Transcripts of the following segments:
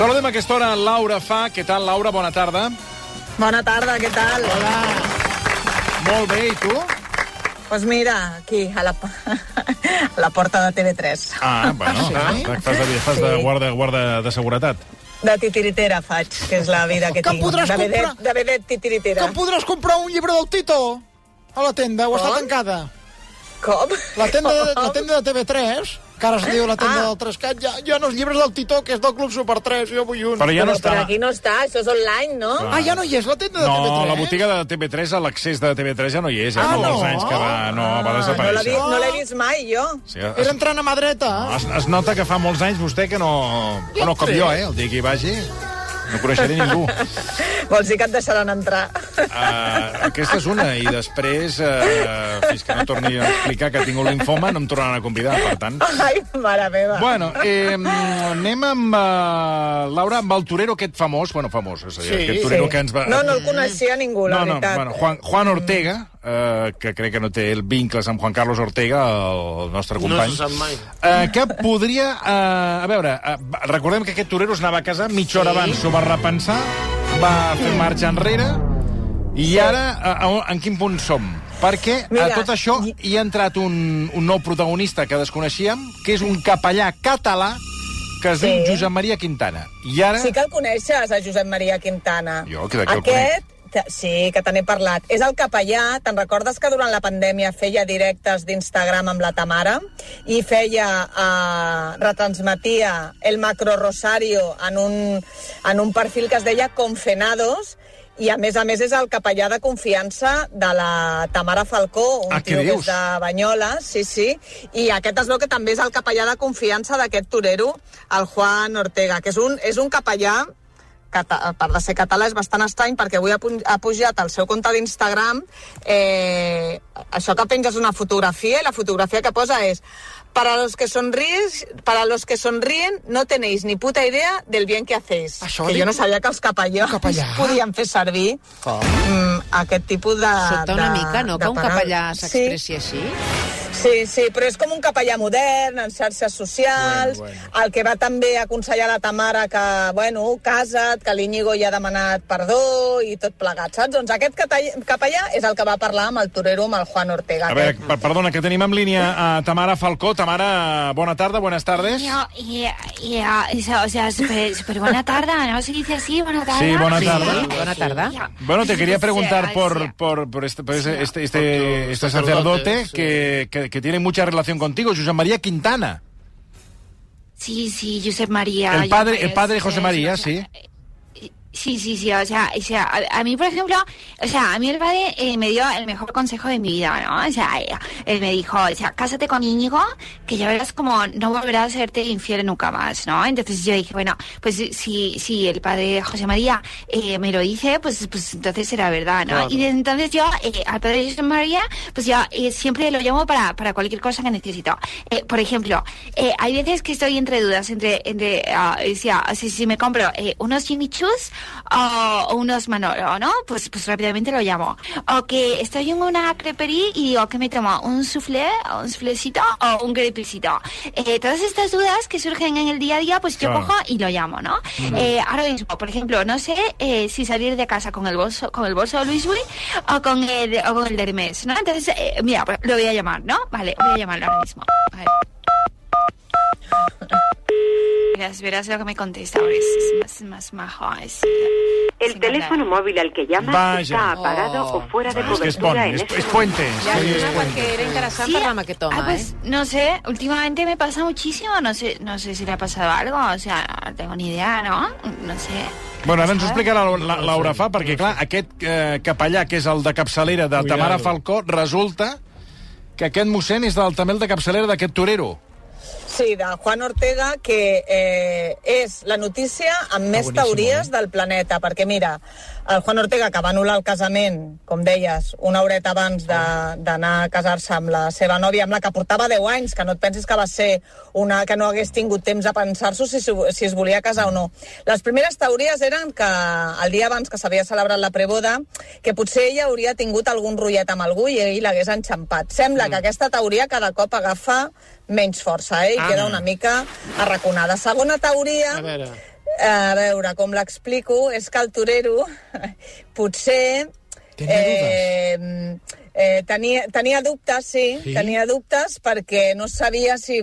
Saludem a aquesta hora Laura Fa. Què tal, Laura? Bona tarda. Bona tarda, què tal? Hola. Molt bé, i tu? Pues mira, aquí, a la, a la porta de TV3. Ah, bueno, sí? fas de, fas de Sí. guarda, guarda de seguretat. De titiritera faig, que és la vida que, Que tinc. podràs de vedet, comprar- de vedet titiritera. Que podràs comprar un llibre del Tito a la tenda, o està Com? tancada. Com? La tenda, de, la tenda de TV3, que ara es diu la tenda Ah. del Trescat, ja, ja no els llibres del Tito, que és del Club Super 3, jo vull un. Però ja no però, està... però aquí no està, això és online, no? Ah, ja no hi és la tenda de No, TV3? la botiga de TV3, a l'accés de TV3 ja no hi és, ja Ah, fa molts no? anys que va, no, va Ah, no l'he desaparèixer. vist, no l'he vist mai, jo. Sí, Era es, entrant a mà dreta. es, es nota que fa molts anys vostè que no... Bueno, com Sí. jo, eh? El dia que hi vagi no coneixeré ningú. Vols dir que et deixaran entrar? Uh, aquesta és una, i després, uh, fins que no torni a explicar que ha tingut linfoma, no em tornaran a convidar, per tant... Ai, mare meva. Bueno, eh, anem amb, uh, Laura, amb el torero aquest famós, bueno, famós, és a dir, Sí, aquest torero Sí. que ens va... No, no el coneixia ningú, la no, no, veritat. bueno, Juan, Juan Ortega, eh, que crec que no té el vincles amb Juan Carlos Ortega, el, nostre company. se sap mai. Eh, que podria... Eh, a veure, eh, recordem que aquest torero es anava a casar, mitja hora abans s'ho va repensar, va fer marxa enrere, i ara, a, a, en quin punt som? Perquè Mira, a tot això i- hi ha entrat un, un nou protagonista que desconeixíem, que és un capellà català que es Sí. diu Josep Maria Quintana. I ara... Sí que el coneixes, a Josep Maria Quintana. Jo, que d'aquí el Aquest, te- sí, que te n'he parlat. És el capellà, te'n recordes que durant la pandèmia feia directes d'Instagram amb la Tamara? I feia, eh, retransmetia el macro rosario en un, en un perfil que es deia Confenados. I a més a més és el capellà de confiança de la Tamara Falcó, un Ah, tio que és de Banyoles, sí, sí, i aquest es veu que també és el capellà de confiança d'aquest torero, el Juan Ortega, que és un, és un capellà cata, per de ser català és bastant estrany perquè avui ha, pu- ha pujat al seu compte d'Instagram eh, això que penja és una fotografia i la fotografia que posa és para los que sonríes, para los que sonríen no tenéis ni puta idea del bien que hacéis. Això que diu- jo no sabia que els capellans capellà? podien fer servir Com? mm, aquest tipus de... Sobta una de- mica, no?, que un capellà s'expressi així. Sí, sí, però és com un capellà modern, en xarxes socials, Bueno, bueno, el que va també aconsellar la Tamara que, bueno, casa't, que l'Iñigo ja ha demanat perdó i tot plegat, saps? Doncs aquest capellà és el que va parlar amb el torero, amb el Juan Ortega. A veure, perdona, que tenim en línia a Tamara Falcó. Tamara, bona tarda, buenas tardes. Ya, ya, eso, o sea, súper super buena tarde, ¿no? Se dice así, buena tarde. Sí, buena Sí, tarda. bona tarda. Ya. Bueno, te quería Sí, preguntar sí. por, por, por este, por este, este, tu este sacerdote, sí. que, que, que tiene mucha relación contigo, José María Quintana. Sí, sí, Josep María. El padre- el padre José María, sí. Sí, sí, sí, o sea, o sea a, a mí, por ejemplo, o sea, a mí el padre eh, me dio el mejor consejo de mi vida, ¿no? O sea, él me dijo, o sea, cásate con Íñigo, que ya verás como no volverás a serte infiel nunca más, ¿no? Entonces yo dije, bueno, pues si, si el padre José María eh, me lo dice, pues, pues entonces será verdad, ¿no? Claro. Y desde entonces yo, eh, al padre José María, pues yo eh, siempre lo llamo para, para cualquier cosa que necesito. Eh, por ejemplo, eh, hay veces que estoy entre dudas, entre, entre ah, decía, si, si me compro eh, unos Choos o, o unos Manolo, ¿no? Pues, pues rápidamente lo llamo. O que estoy en una crepería y digo que me tomo un soufflé, un soufflécito o un crepecito. Eh, todas estas dudas que surgen en el día a día, pues yo Claro. cojo y lo llamo, ¿no? Eh, ahora mismo, por ejemplo, no sé eh, si salir de casa con el bolso, con el bolso de Louis Vuitton o con el, o con el de Hermes, ¿no? Entonces, eh, mira, pues, lo voy a llamar, ¿no? Vale, voy a llamarlo ahora mismo. A ver. Verás, verás lo que me contesta ahora. Es, es más, más majo. Es, El teléfono móvil al que llama Vaya. está apagado Oh. o fuera de És que és cobertura pont, en és, este és puente. Ja, sí, és és una qualquera interessant Sí, amb aquest home, ah, pues, eh? no sé, últimamente me pasa muchísimo, no sé, no sé si le ha pasado algo, o sea, no tengo ni idea, ¿no? No sé. Bueno, ara ens ho ¿Sabes? explica la, la, Laura Fa, perquè, clar, aquest eh, capellà, que és el de capçalera de Cuidado. Tamara Falcó, resulta que aquest mossèn és del, també el de capçalera d'aquest torero. Sí, de Juan Ortega, que eh, és la notícia amb més boníssim, teories eh? del planeta, perquè mira, el Juan Ortega, que va anul·lar el casament, com deies, una horeta abans d'anar a casar-se amb la seva nòvia, amb la que portava 10 anys, que no et pensis que va ser una que no hagués tingut temps a pensar-s'ho si, si es volia casar o no. Les primeres teories eren que el dia abans que s'havia celebrat la preboda, que potser ella hauria tingut algun rotllet amb algú i ell l'hagués enxampat. Sembla Mm. que aquesta teoria cada cop agafa menys força, eh? I Ah. queda una mica arraconada. Segona teoria... A veure... A veure, com l'explico, és que el torero potser... Tenia eh, eh, tenia, tenia dubtes, sí, Sí? tenia dubtes perquè no sabia si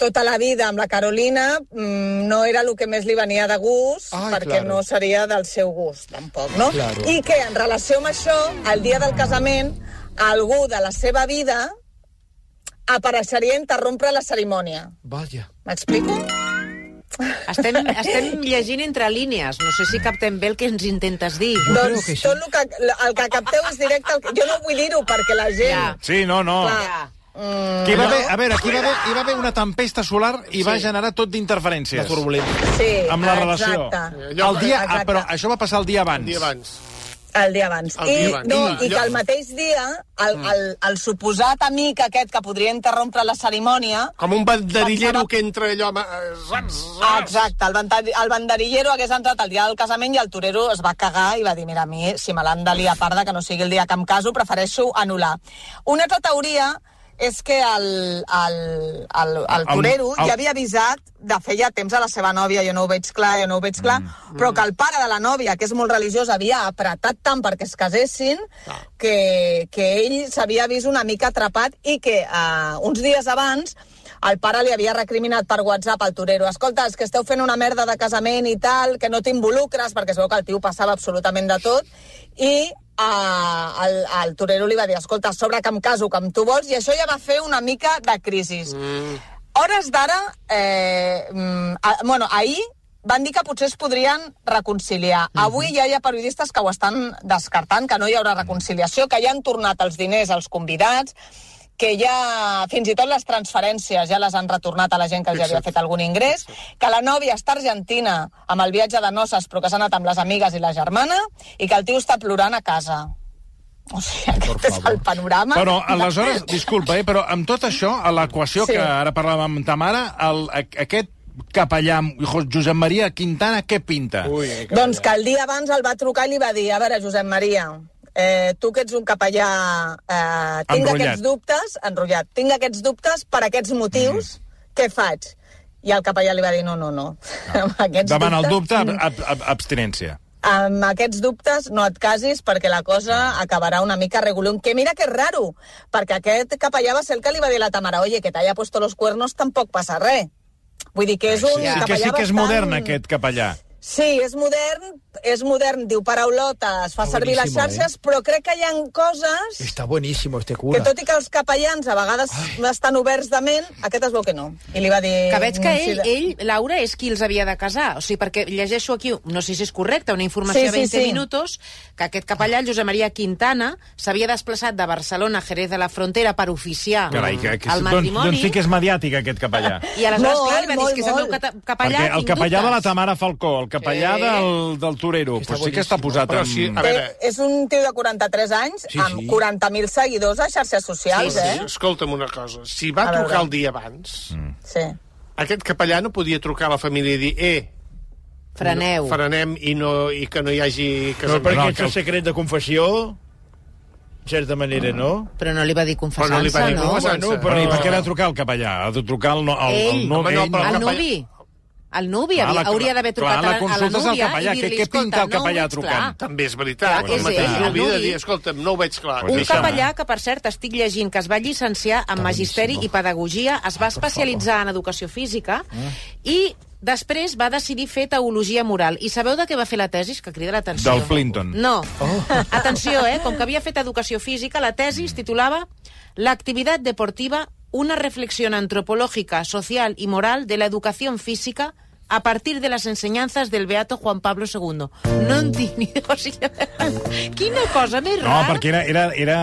tota la vida amb la Carolina mm, no era el que més li venia de gust, Ai, perquè claro. no seria del seu gust, tampoc, no? Claro. I que en relació amb això, el dia del casament, algú de la seva vida apareixeria a interrompre la cerimònia. Vaja. M'explico? Estem, estem llegint entre línies. No sé si captem bé el que ens intentes dir. doncs que sí. tot el que, el que capteu és directe. El que, jo no vull dir-ho perquè la gent... Ja. Sí, no, no. Clar. Ja. Mm, Que hi va haver, a veure, aquí va haver, hi va haver una tempesta solar i va generar tot d'interferències. Sí, Amb la relació. Exacte. El dia, ah, Exacte. però això va passar el dia abans. Un dia abans. El dia abans. El I, dia abans. No, I- I que el mateix dia, el, el, el suposat amic aquest que podria interrompre la cerimònia, Com un banderillero Pensava- que entra allò... amb- eh. Exacte, el, el banderillero hagués entrat el dia del casament i el torero es va cagar i va dir, mira, a mi, si me l'han de liar parda, que no sigui el dia que em caso, prefereixo anul·lar. Una altra teoria és que el, el, el, el El- torero el- ja havia avisat de feia temps a la seva nòvia, jo no ho veig clar, jo no ho veig clar, mm. però que el pare de la nòvia, que és molt religiós, havia apretat tant perquè es casessin que, que ell s'havia vist una mica atrapat i que uh, uns dies abans el pare li havia recriminat per WhatsApp al torero. Escolta, és que esteu fent una merda de casament i tal, que no t'involucres, perquè es veu que el tio passava absolutament de tot, i uh, el, el torero li va dir, escolta, sobre que em caso, que amb tu vols, i això ja va fer una mica de crisi. Mm. Hores d'ara, eh, mm, a, bueno, ahir van dir que potser es podrien reconciliar. Avui ja hi ha periodistes que ho estan descartant, que no hi haurà reconciliació, que ja han tornat els diners als convidats, que ja fins i tot les transferències ja les han retornat a la gent que els havia fet algun ingrés, que la nòvia està Argentina amb el viatge de noces però que s'ha anat amb les amigues i la germana i que el tio està plorant a casa. O sigui, aquest és el panorama. Però, aleshores, disculpa, eh, però amb tot això, a l'equació Sí. que ara parlàvem amb ta mare, el, aquest capellà, Josep Maria Quintana, què pinta? Ui, Doncs que el dia abans el va trucar i li va dir, a veure, Josep Maria, eh, tu que ets un capellà, eh, tinc Enrotllat. aquests dubtes, enrotllat, tinc aquests dubtes per aquests motius, Mm. què faig? I el capellà li va dir, no, no, no. Amb aquests Davant el dubtes, dubte, ab, ab, abstinència. amb aquests dubtes no et casis perquè la cosa acabarà una mica regulum. Que mira que és raro, perquè aquest capellà va ser el que li va dir la Tamara, oye, que t'haya puesto los cuernos tampoc passa res. Vull dir que és un Sí, que capellà sí que és bastant... modern, aquest capellà. Sí, és modern, és modern, diu paraulotes, fa Està servir les xarxes, però crec que hi ha coses Está buenísimo este que cura. tot i que els capellans a vegades estan oberts de ment, aquest es veu que no. I li va dir... Que veig que sí, ell, ell, Laura, és qui els havia de casar. O sigui, perquè llegeixo aquí, no sé si és correcte, una informació Sí, de sí, 20 sí. minutos, que aquest capellà, el Josep Maria Quintana, s'havia desplaçat de Barcelona a Jerez de la Frontera per oficiar Carai, que, que, el doncs, matrimoni. doncs sí que és mediàtic, aquest capellà. I aleshores, Molt, clar, li va dir molt, "És que és el meu capellà, Perquè el capellà de la dubtes". Tamara Falcó, el capellà Sí. del, del Torero, Està pues sí que està posat Però en... sí, a Té, veure- és un tio de 43 anys Sí, amb sí. 40.000 seguidors a xarxes socials, Sí, eh? Escolta'm una cosa, si va A veure. trucar el dia abans, Mm. Sí. aquest capellà no podia trucar a la família i dir eh, Freneu. no, frenem i, no, i que no hi hagi No, casament. perquè No, ets que el el- secret de confessió, en certa manera, no? Però no li va dir Però no li va dir no? Bueno, Però, però- I per què ha de trucar el capellà? Ha de trucar el, no, el, el, Ell. no, Home, no, ell, però El el capellà- nuvi. El nuvi Clar, havia, la- hauria d'haver trucat clar, la a, la, núvia capellà. i dir-li, què pinta el "Escolta, no ho capellà veig trucant?" clar". També és veritat. Clar, el és mateix ell, el nuvi de dir, escolta'm, no ho veig clar. Un deixa'm. capellà que, per cert, estic llegint que es va llicenciar en Magisteri i Pedagogia, es va especialitzar en Educació Física i després va decidir fer Teologia Moral. I sabeu de què va fer la tesis? Que crida l'atenció. Del Clinton. No. Atenció, eh? Com que havia fet Educació Física, la tesi es titulava L'actividad deportiva, una reflexión antropológica, social y moral de la educación física a partir de las enseñanzas del beato Juan Pablo II. No en tinc ni... O sigui, quina cosa més No, rara. perquè era, era, era,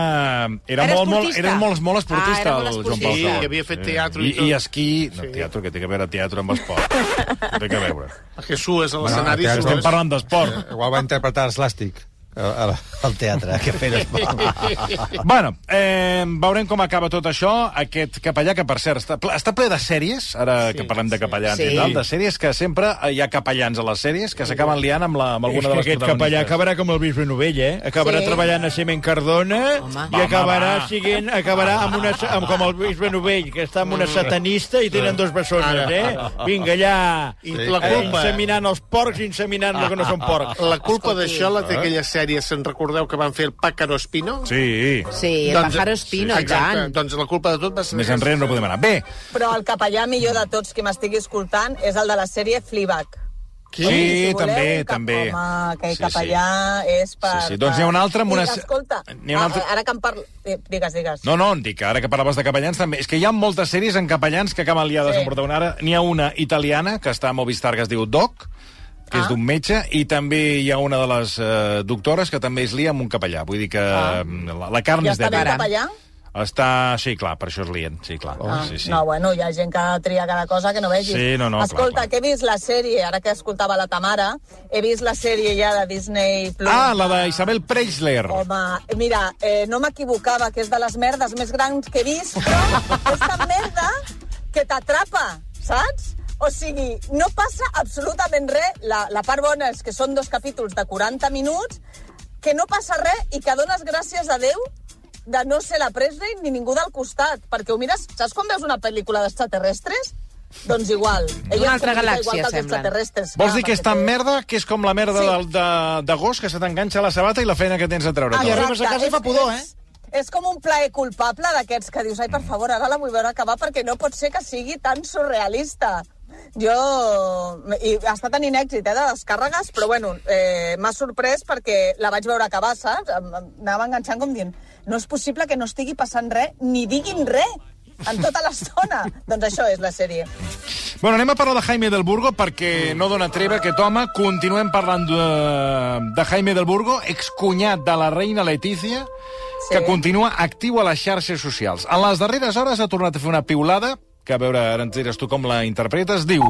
era, Era molt, molt, esportista. era molt, molt esportista, Ah, era molt el Joan esportista. Pau Sí, II. i havia fet teatre i I, tot. i esquí... No, Sí. teatre, que té que veure teatre amb esport. No té que veure. Perquè sues a l'escenari... teatre- Estem parlant d'esport. Igual va interpretar Slàstic. Al, al teatre, que feres Bueno, eh, veurem com acaba tot això. Aquest capellà, que per cert està ple, està ple de sèries, ara sí, que parlem de capellans Sí. i tal, de sèries que sempre hi ha capellans a les sèries que s'acaben liant amb, la, amb alguna que de les aquest capellà acabarà com el bisbe Novell, eh? Acabarà Sí. treballant a Cement Cardona Home. i acabarà Va, va. siguent, acabarà amb una, amb, com el bisbe Novell, que està amb una satanista i tenen dos bessones, eh? Vinga, allà, I la eh, culpa- inseminant els porcs i inseminant el que no són porcs. La culpa d'això la té aquella sèrie, se'n recordeu que van fer el Pácaro Espino? Sí, Sí, el pájaro espino, i exacte, tant. Doncs la culpa de tot va ser... més enrere no podem anar. Bé, Però el capellà millor de tots que m'estigui escoltant és el de la sèrie Fleabag. sí, Si voleu també, cap- també. Home, aquell Sí, capellà és per... Sí, sí, doncs n'hi ha un altre amb una- Escolta, n'hi ha un altre- a- ara que em parlo... eh, Digues, digues. No, no, dic, ara que parlaves de capellans també, és que hi ha moltes sèries en capellans que acaben liades Sí. sí. en protagonista. Ara n'hi ha una italiana que està a Movistar que es diu Doc, que ah. és d'un metge, i també hi ha una de les eh, doctores que també es lia amb un capellà. Vull dir que ah. la, la carn Ja és està bé el dèbil. capellà? Està... Sí, clar, per això es lien, sí, clar. Ah, sí, sí. No, bueno, hi ha gent que tria cada cosa que no vegis. Sí, no, no, clar, Escolta, clar. que he vist la sèrie, ara que escoltava la Tamara, he vist la sèrie ja de Disney+. Plus. Ah, la d'Isabel Preisler. Home, mira, eh, no m'equivocava, que és de les merdes més grans que he vist, però és tan merda que t'atrapa, saps? O sigui, no passa absolutament res. La, la part bona és que són dos capítols de 40 minuts, que no passa res i que dones gràcies a Déu de no ser la Presley ni ningú del costat. Perquè ho mires, saps quan veus una pel·lícula d'extraterrestres? Doncs igual. Ella altra es comunica galàxia, semblen. Vols dir que és tan té- merda que és com la merda Sí. sí. de, de gos que se t'enganxa a la sabata i la feina que tens a treure. Ah, i arribes a casa i fa pudor, eh? És, és com un plaer culpable d'aquests que dius, ai, per favor, ara la vull veure acabar perquè no pot ser que sigui tan surrealista. Jo... I està tenint èxit, eh, de descàrregues, però, bueno, eh, m'ha sorprès perquè la vaig veure acabar, saps? Em- em Anava enganxant com dient, no és possible que no estigui passant res, ni diguin res en tota l'estona. doncs això és la sèrie. Bueno, anem a parlar de Jaime del Burgo perquè no dona treva aquest home. Continuem parlant de, de Jaime del Burgo, excunyat de la reina Letícia, Sí. que continua actiu a les xarxes socials. En les darreres hores ha tornat a fer una piulada, que a veure, ara ens diràs tu com la interpretes, diu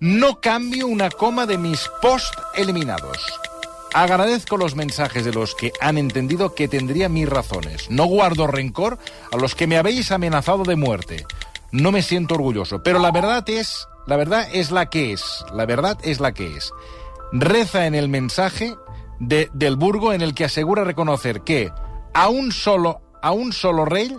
No cambio una coma de mis post eliminados. Agradezco los mensajes de los que han entendido que tendría mis razones. No guardo rencor a los que me habéis amenazado de muerte. No me siento orgulloso, pero la verdad es, la verdad es la que es. La verdad es la que es. Reza en el mensaje de, del Burgo en el que asegura reconocer que a un solo, a un solo rey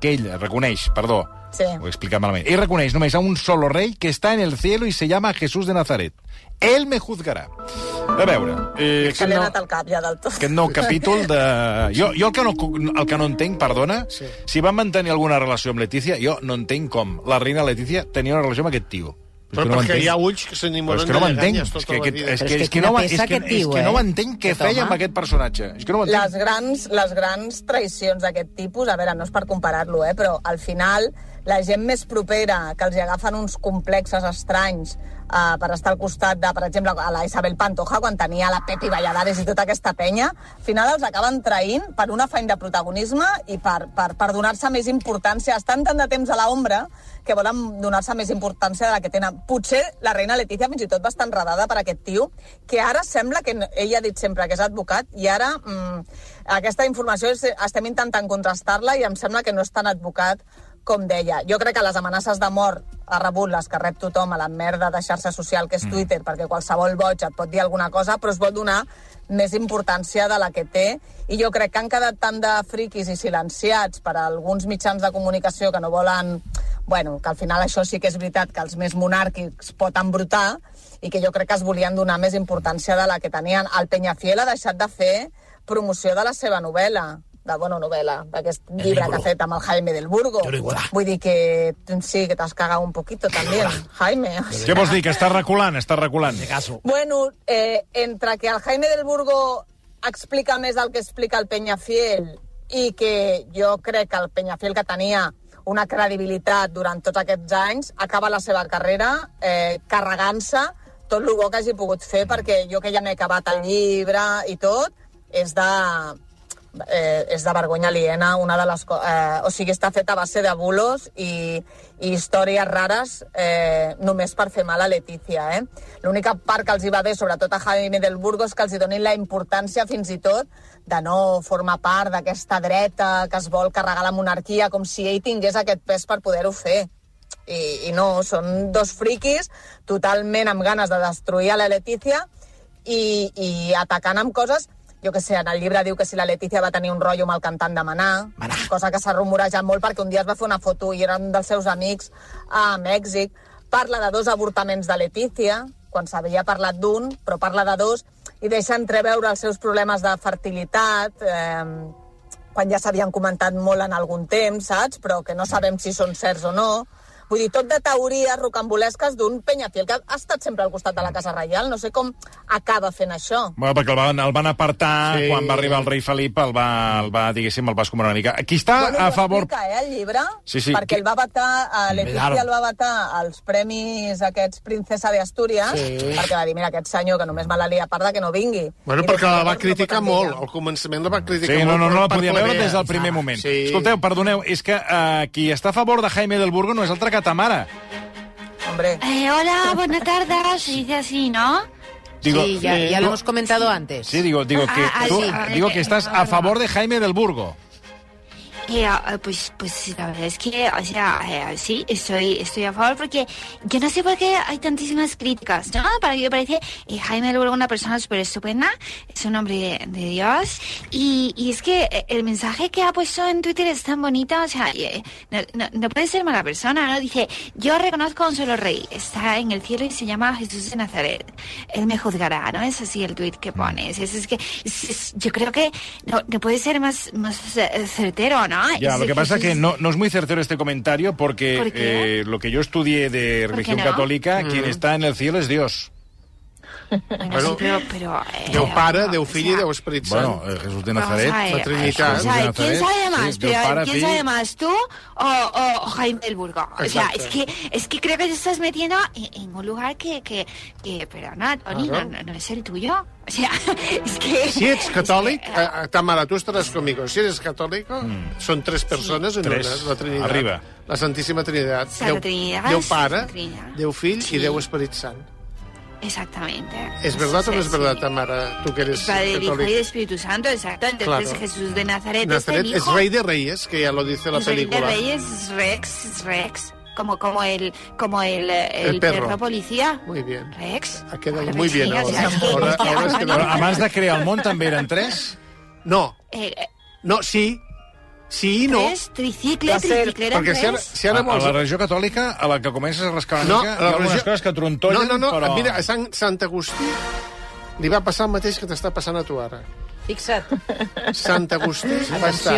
que ell reconeix, perdó, Sí. ho he explicat malament, ell reconeix només a un solo rei que està en el cielo i se llama Jesús de Nazaret. Él me juzgarà. A veure... Eh, Se li ha anat al cap ja del tot. aquest nou capítol de... Jo, jo el, que no, el que no entenc, perdona, sí. si van mantenir alguna relació amb Letícia, jo no entenc com la reina Letícia tenia una relació amb aquest tio. És Però que no perquè hi ha ulls que Però s'enamoren és que no de m'entenc. lleganyes És tota que, la aquest, vida. és Però que, és és que que, no, és peça que, és que no eh? entenc què feia home. amb aquest personatge. És que no les grans, les grans traïcions d'aquest tipus, a veure, no és per comparar-lo, eh, però al final la gent més propera, que els agafen uns complexes estranys uh, per estar al costat de, per exemple, a la Isabel Pantoja, quan tenia la Pepi Valladares i tota aquesta penya, al final els acaben traint per una feina de protagonisme i per, per, per donar-se més importància. Estan tant de temps a l'ombra que volen donar-se més importància de la que tenen. Potser la reina Letícia fins i tot va estar enredada per aquest tio, que ara sembla que no- ell ha dit sempre que és advocat, i ara mm, aquesta informació estem intentant contrastar-la i em sembla que no és tan advocat com deia. Jo crec que les amenaces de mort ha rebut les que rep tothom a la merda de xarxa social que és Twitter, perquè qualsevol boig et pot dir alguna cosa, però es vol donar més importància de la que té, i jo crec que han quedat tant de friquis i silenciats per alguns mitjans de comunicació que no volen... Bueno, que al final això sí que és veritat que els més monàrquics pot embrutar i que jo crec que es volien donar més importància de la que tenien. El Peñafiel ha deixat de fer promoció de la seva novel·la, de, bueno, novel·la, d'aquest llibre que ha fet amb el Jaime del Burgo. Vull dir que sí, que t'has cagat un poquito també, Jaime. Què vols dir? Que està reculant, està reculant. Bueno, eh, entre que el Jaime del Burgo explica més del que explica el Peñafiel i que jo crec que el Peñafiel que tenia una credibilitat durant tots aquests anys acaba la seva carrera eh, carregant-se tot el bo que hagi pogut fer perquè jo que ja m'he acabat el llibre i tot és de eh, és de vergonya aliena, una de les eh, o sigui, està feta a base de bulos i, i històries rares eh, només per fer mal a Letícia. Eh? L'única part que els hi va bé, sobretot a Jaime del Burgo, és que els hi donin la importància fins i tot de no formar part d'aquesta dreta que es vol carregar la monarquia, com si ell tingués aquest pes per poder-ho fer. I, I no, són dos friquis totalment amb ganes de destruir a la Letícia i, i atacant amb coses jo que sé, en el llibre diu que si la Letícia va tenir un rotllo amb el cantant de Manar, Maná. cosa que s'ha rumorejat molt perquè un dia es va fer una foto i era un dels seus amics a Mèxic. Parla de dos avortaments de Letícia, quan s'havia parlat d'un, però parla de dos, i deixa entreveure els seus problemes de fertilitat, eh, quan ja s'havien comentat molt en algun temps, saps? Però que no sabem si són certs o no. Vull dir, tot de teories rocambolesques d'un Peñafiel que ha estat sempre al costat de la Casa Reial. No sé com acaba fent això. Bueno, perquè el van, el van apartar Sí. sí. quan va arribar el rei Felip, el va, el va diguéssim, el va escombrar una mica. Qui està Bueno, a favor... explica, eh, el llibre, Sí, sí. perquè Qui- el va vetar, a Claro. Letícia el va vetar als premis aquests Princesa de Astúries, Sí. perquè va dir, mira, aquest senyor que només me la lia a part de que no vingui. Bueno, I perquè la va no criticar amb molt. Al començament la va criticar Sí, molt. no, no, no la podia veure des del primer moment. Sí. Escolteu, perdoneu, és que uh, qui està a favor de Jaime del Burgo no és altre que ta mare. Hombre, Eh, hola, buenas tardes. Se dice así, ¿no? Digo, sí, ya, ya lo hemos comentado antes. Sí, digo, digo que Ah, ah, tú, sí. digo que estás a favor de Jaime del Burgo. Eh, ah, pues, pues la verdad es que, o sea, eh, sí, estoy, estoy a favor porque yo no sé por qué hay tantísimas críticas, ¿no? Para mí me parece eh, Jaime Luego una persona súper estupenda, es un hombre de, de Dios y, y es que eh, el mensaje que ha puesto en Twitter es tan bonito, o sea, eh, no, no, no puede ser mala persona, ¿no? Dice, yo reconozco a un solo rey, está en el cielo y se llama Jesús de Nazaret, él me juzgará, ¿no? Es así el tweet que pones, es, es que es- es- yo creo que no, no puede ser más, más eh, certero, ¿no? Ya, lo que pasa es que no, no es muy certero este comentario porque eh, lo que yo estudié de ¿Por religión no? católica, quien está en el cielo es Dios. Bueno, Bueno, sí, però, però, eh, Déu Pare, Déu o Fill sea, i Déu Esperit Sant. Bueno, eh, Jesús de Nazaret. ver, la Trinitat. o sea, ¿quién sabe más? sí, Pero, Padre, ¿Quién sabe más, tú o, o, o Jaime del Burgo? O sea, es que, es que creo que te estás metiendo en, en un lugar que, que, que pero no, Toni, no, no, no es el tuyo. O sea, es que... Si ets catòlic, es que, eh, Tamara, tú estarás conmigo. Si eres católico, son tres persones en Tres. una, la Trinitat. Arriba. La Santíssima Trinitat. Santa Trinitat, Déu Pare, Trinitat. Déu Fill Sí. i Déu Esperit Sant. Exactamente. ¿Es verdad o no es Sí, verdad, sí. Tamara, tú que eres Padre, Hijo y? Espíritu Santo, exacto. Entonces Claro. Jesús de Nazaret, Nazaret es el es rey de reyes, que ya lo dice la El rey película. de Reyes es Rex, es Rex. Como, como el, como el, el, El perro. perro. policía. Muy bien. Rex. Ha quedado Claro muy bien sí, ahora. Ahora- es que ahora es que ahora- Però abans de crear el món també eren tres? No, Eh, eh, no, sí. Sí i no. Tres, tricicle, Va ser- tricicle, eren Perquè si ara, si ara A, a vols... la religió catòlica, a la que comences a rascar una No, mica, a hi ha la algunes religió- coses que trontollen, No, no, no, però... mira, a Sant, Sant Agustí li va passar el mateix que t'està passant a tu ara. Fixa't. Sant Agustí va estar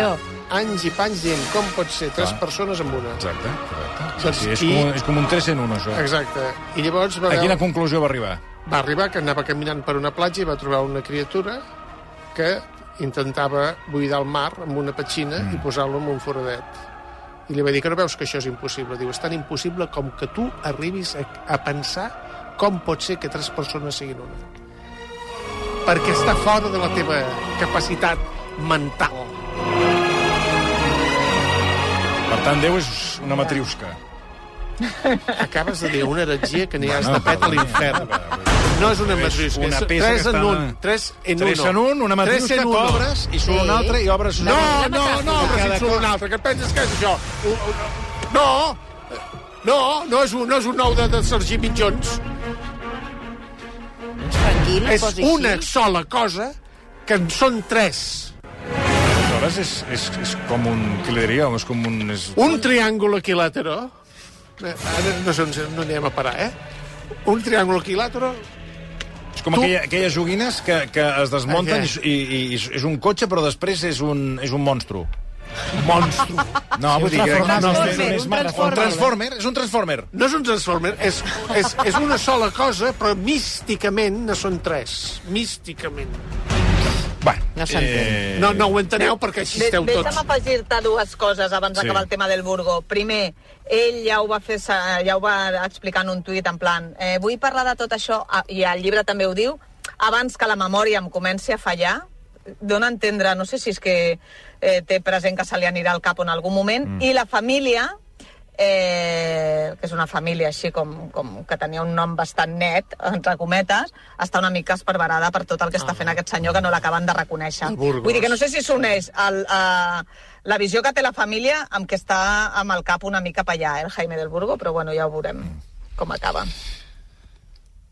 anys i panys dient com pot ser tres Clar. persones amb una. Exacte, correcte. Doncs Sí, sí, és, i- com, un- és com un 3 en 1, això. Exacte. I llavors va, A quina conclusió va arribar? va arribar que anava caminant per una platja i va trobar una criatura que intentava buidar el mar amb una petxina mm. i posar-lo en un foradet. I li va dir que no veus que això és impossible. Diu, és tan impossible com que tu arribis a, a pensar com pot ser que tres persones siguin una. Perquè està fora de la teva capacitat mental. Per tant, Déu és una matriusca. Acabes de dir una heretgia que n'hi has de pet a l'infern. No és una matriusca, una és peça tres que en està- un. Tres en Tres uno. en un, una Tres en que uno. obres i surt una altra i obres una No, no, no, obres i surt una altra. Que et penses que és això? No, no, no és un, no és un nou de, de Sergi Mitjons. Tranquil, És una així. sola cosa que en són tres. Aleshores és, és, és com un... Què li diríem? És com un... És... Un triàngul equilàtero... Eh, Ara no on no anirem a parar, eh? Un triàngul equilàtero És com Tu- aquella, aquelles joguines que, que es desmunten Ah, i, i, i és un cotxe, però després és un, és un monstru. monstru. No, vull dir que... no, un no, és transformer. un transformer, és un transformer. No és un transformer, és, és, és una sola cosa, però místicament ne són tres. Místicament. Bueno, No s'entén. eh, No, no ho enteneu perquè així De, esteu deixa'm tots. afegir-te dues coses abans Sí. d'acabar el tema del Burgo. Primer, ell ja ho va fer, ja ho va explicar en un tuit en plan eh, vull parlar de tot això, i el llibre també ho diu, abans que la memòria em comenci a fallar, dona a entendre, no sé si és que eh, té present que se li anirà al cap en algun moment, mm. i la família, eh, que és una família així com, com que tenia un nom bastant net, entre cometes, està una mica esparverada per tot el que està fent aquest senyor que no l'acaben de reconèixer. Burgos. Vull dir que no sé si s'uneix uh, la visió que té la família amb que està amb el cap una mica per allà, eh, el Jaime del Burgo, però bueno, ja ho veurem com acaba.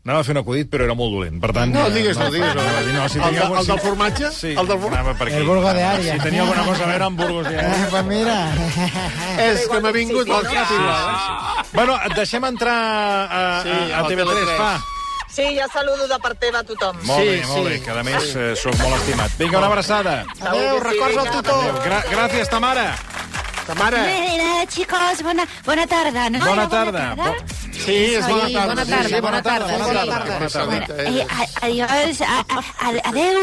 Anava a fer un acudit, però era molt dolent. Per tant, No, eh, digues, no, digues. No, no, si El tenia de- algun- el del formatge? Sí, El del for- anava per aquí. El Burgo de Ària. Si tenia alguna cosa a veure amb Burgos de Eh, Ària. pues mira. És que m'ha vingut el cap igual. Bueno, et deixem entrar a, Sí, a, a al TV3, TV3. fa. Sí, ja saludo de part teva a tothom. Molt Sí, bé, molt sí. bé, que a més eh, sóc molt estimat. Vinga, una abraçada. Adéu, records al tutor. Gra gràcies, ta mare. Ta mare. De nada, chicos, buena, buena tarde, ¿no? Bona tarda. Bo- Sí, bona Sí, tarda. bona sí, tarda, sí, bona tarda. Bona Bona tarda. tarda. Bona tarda. Bueno, eh, a- adiós, a- a- a- adeu.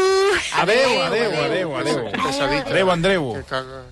Adéu, adéu, adéu, adéu. Que s'ha dit. Adéu, Andreu. Que caga.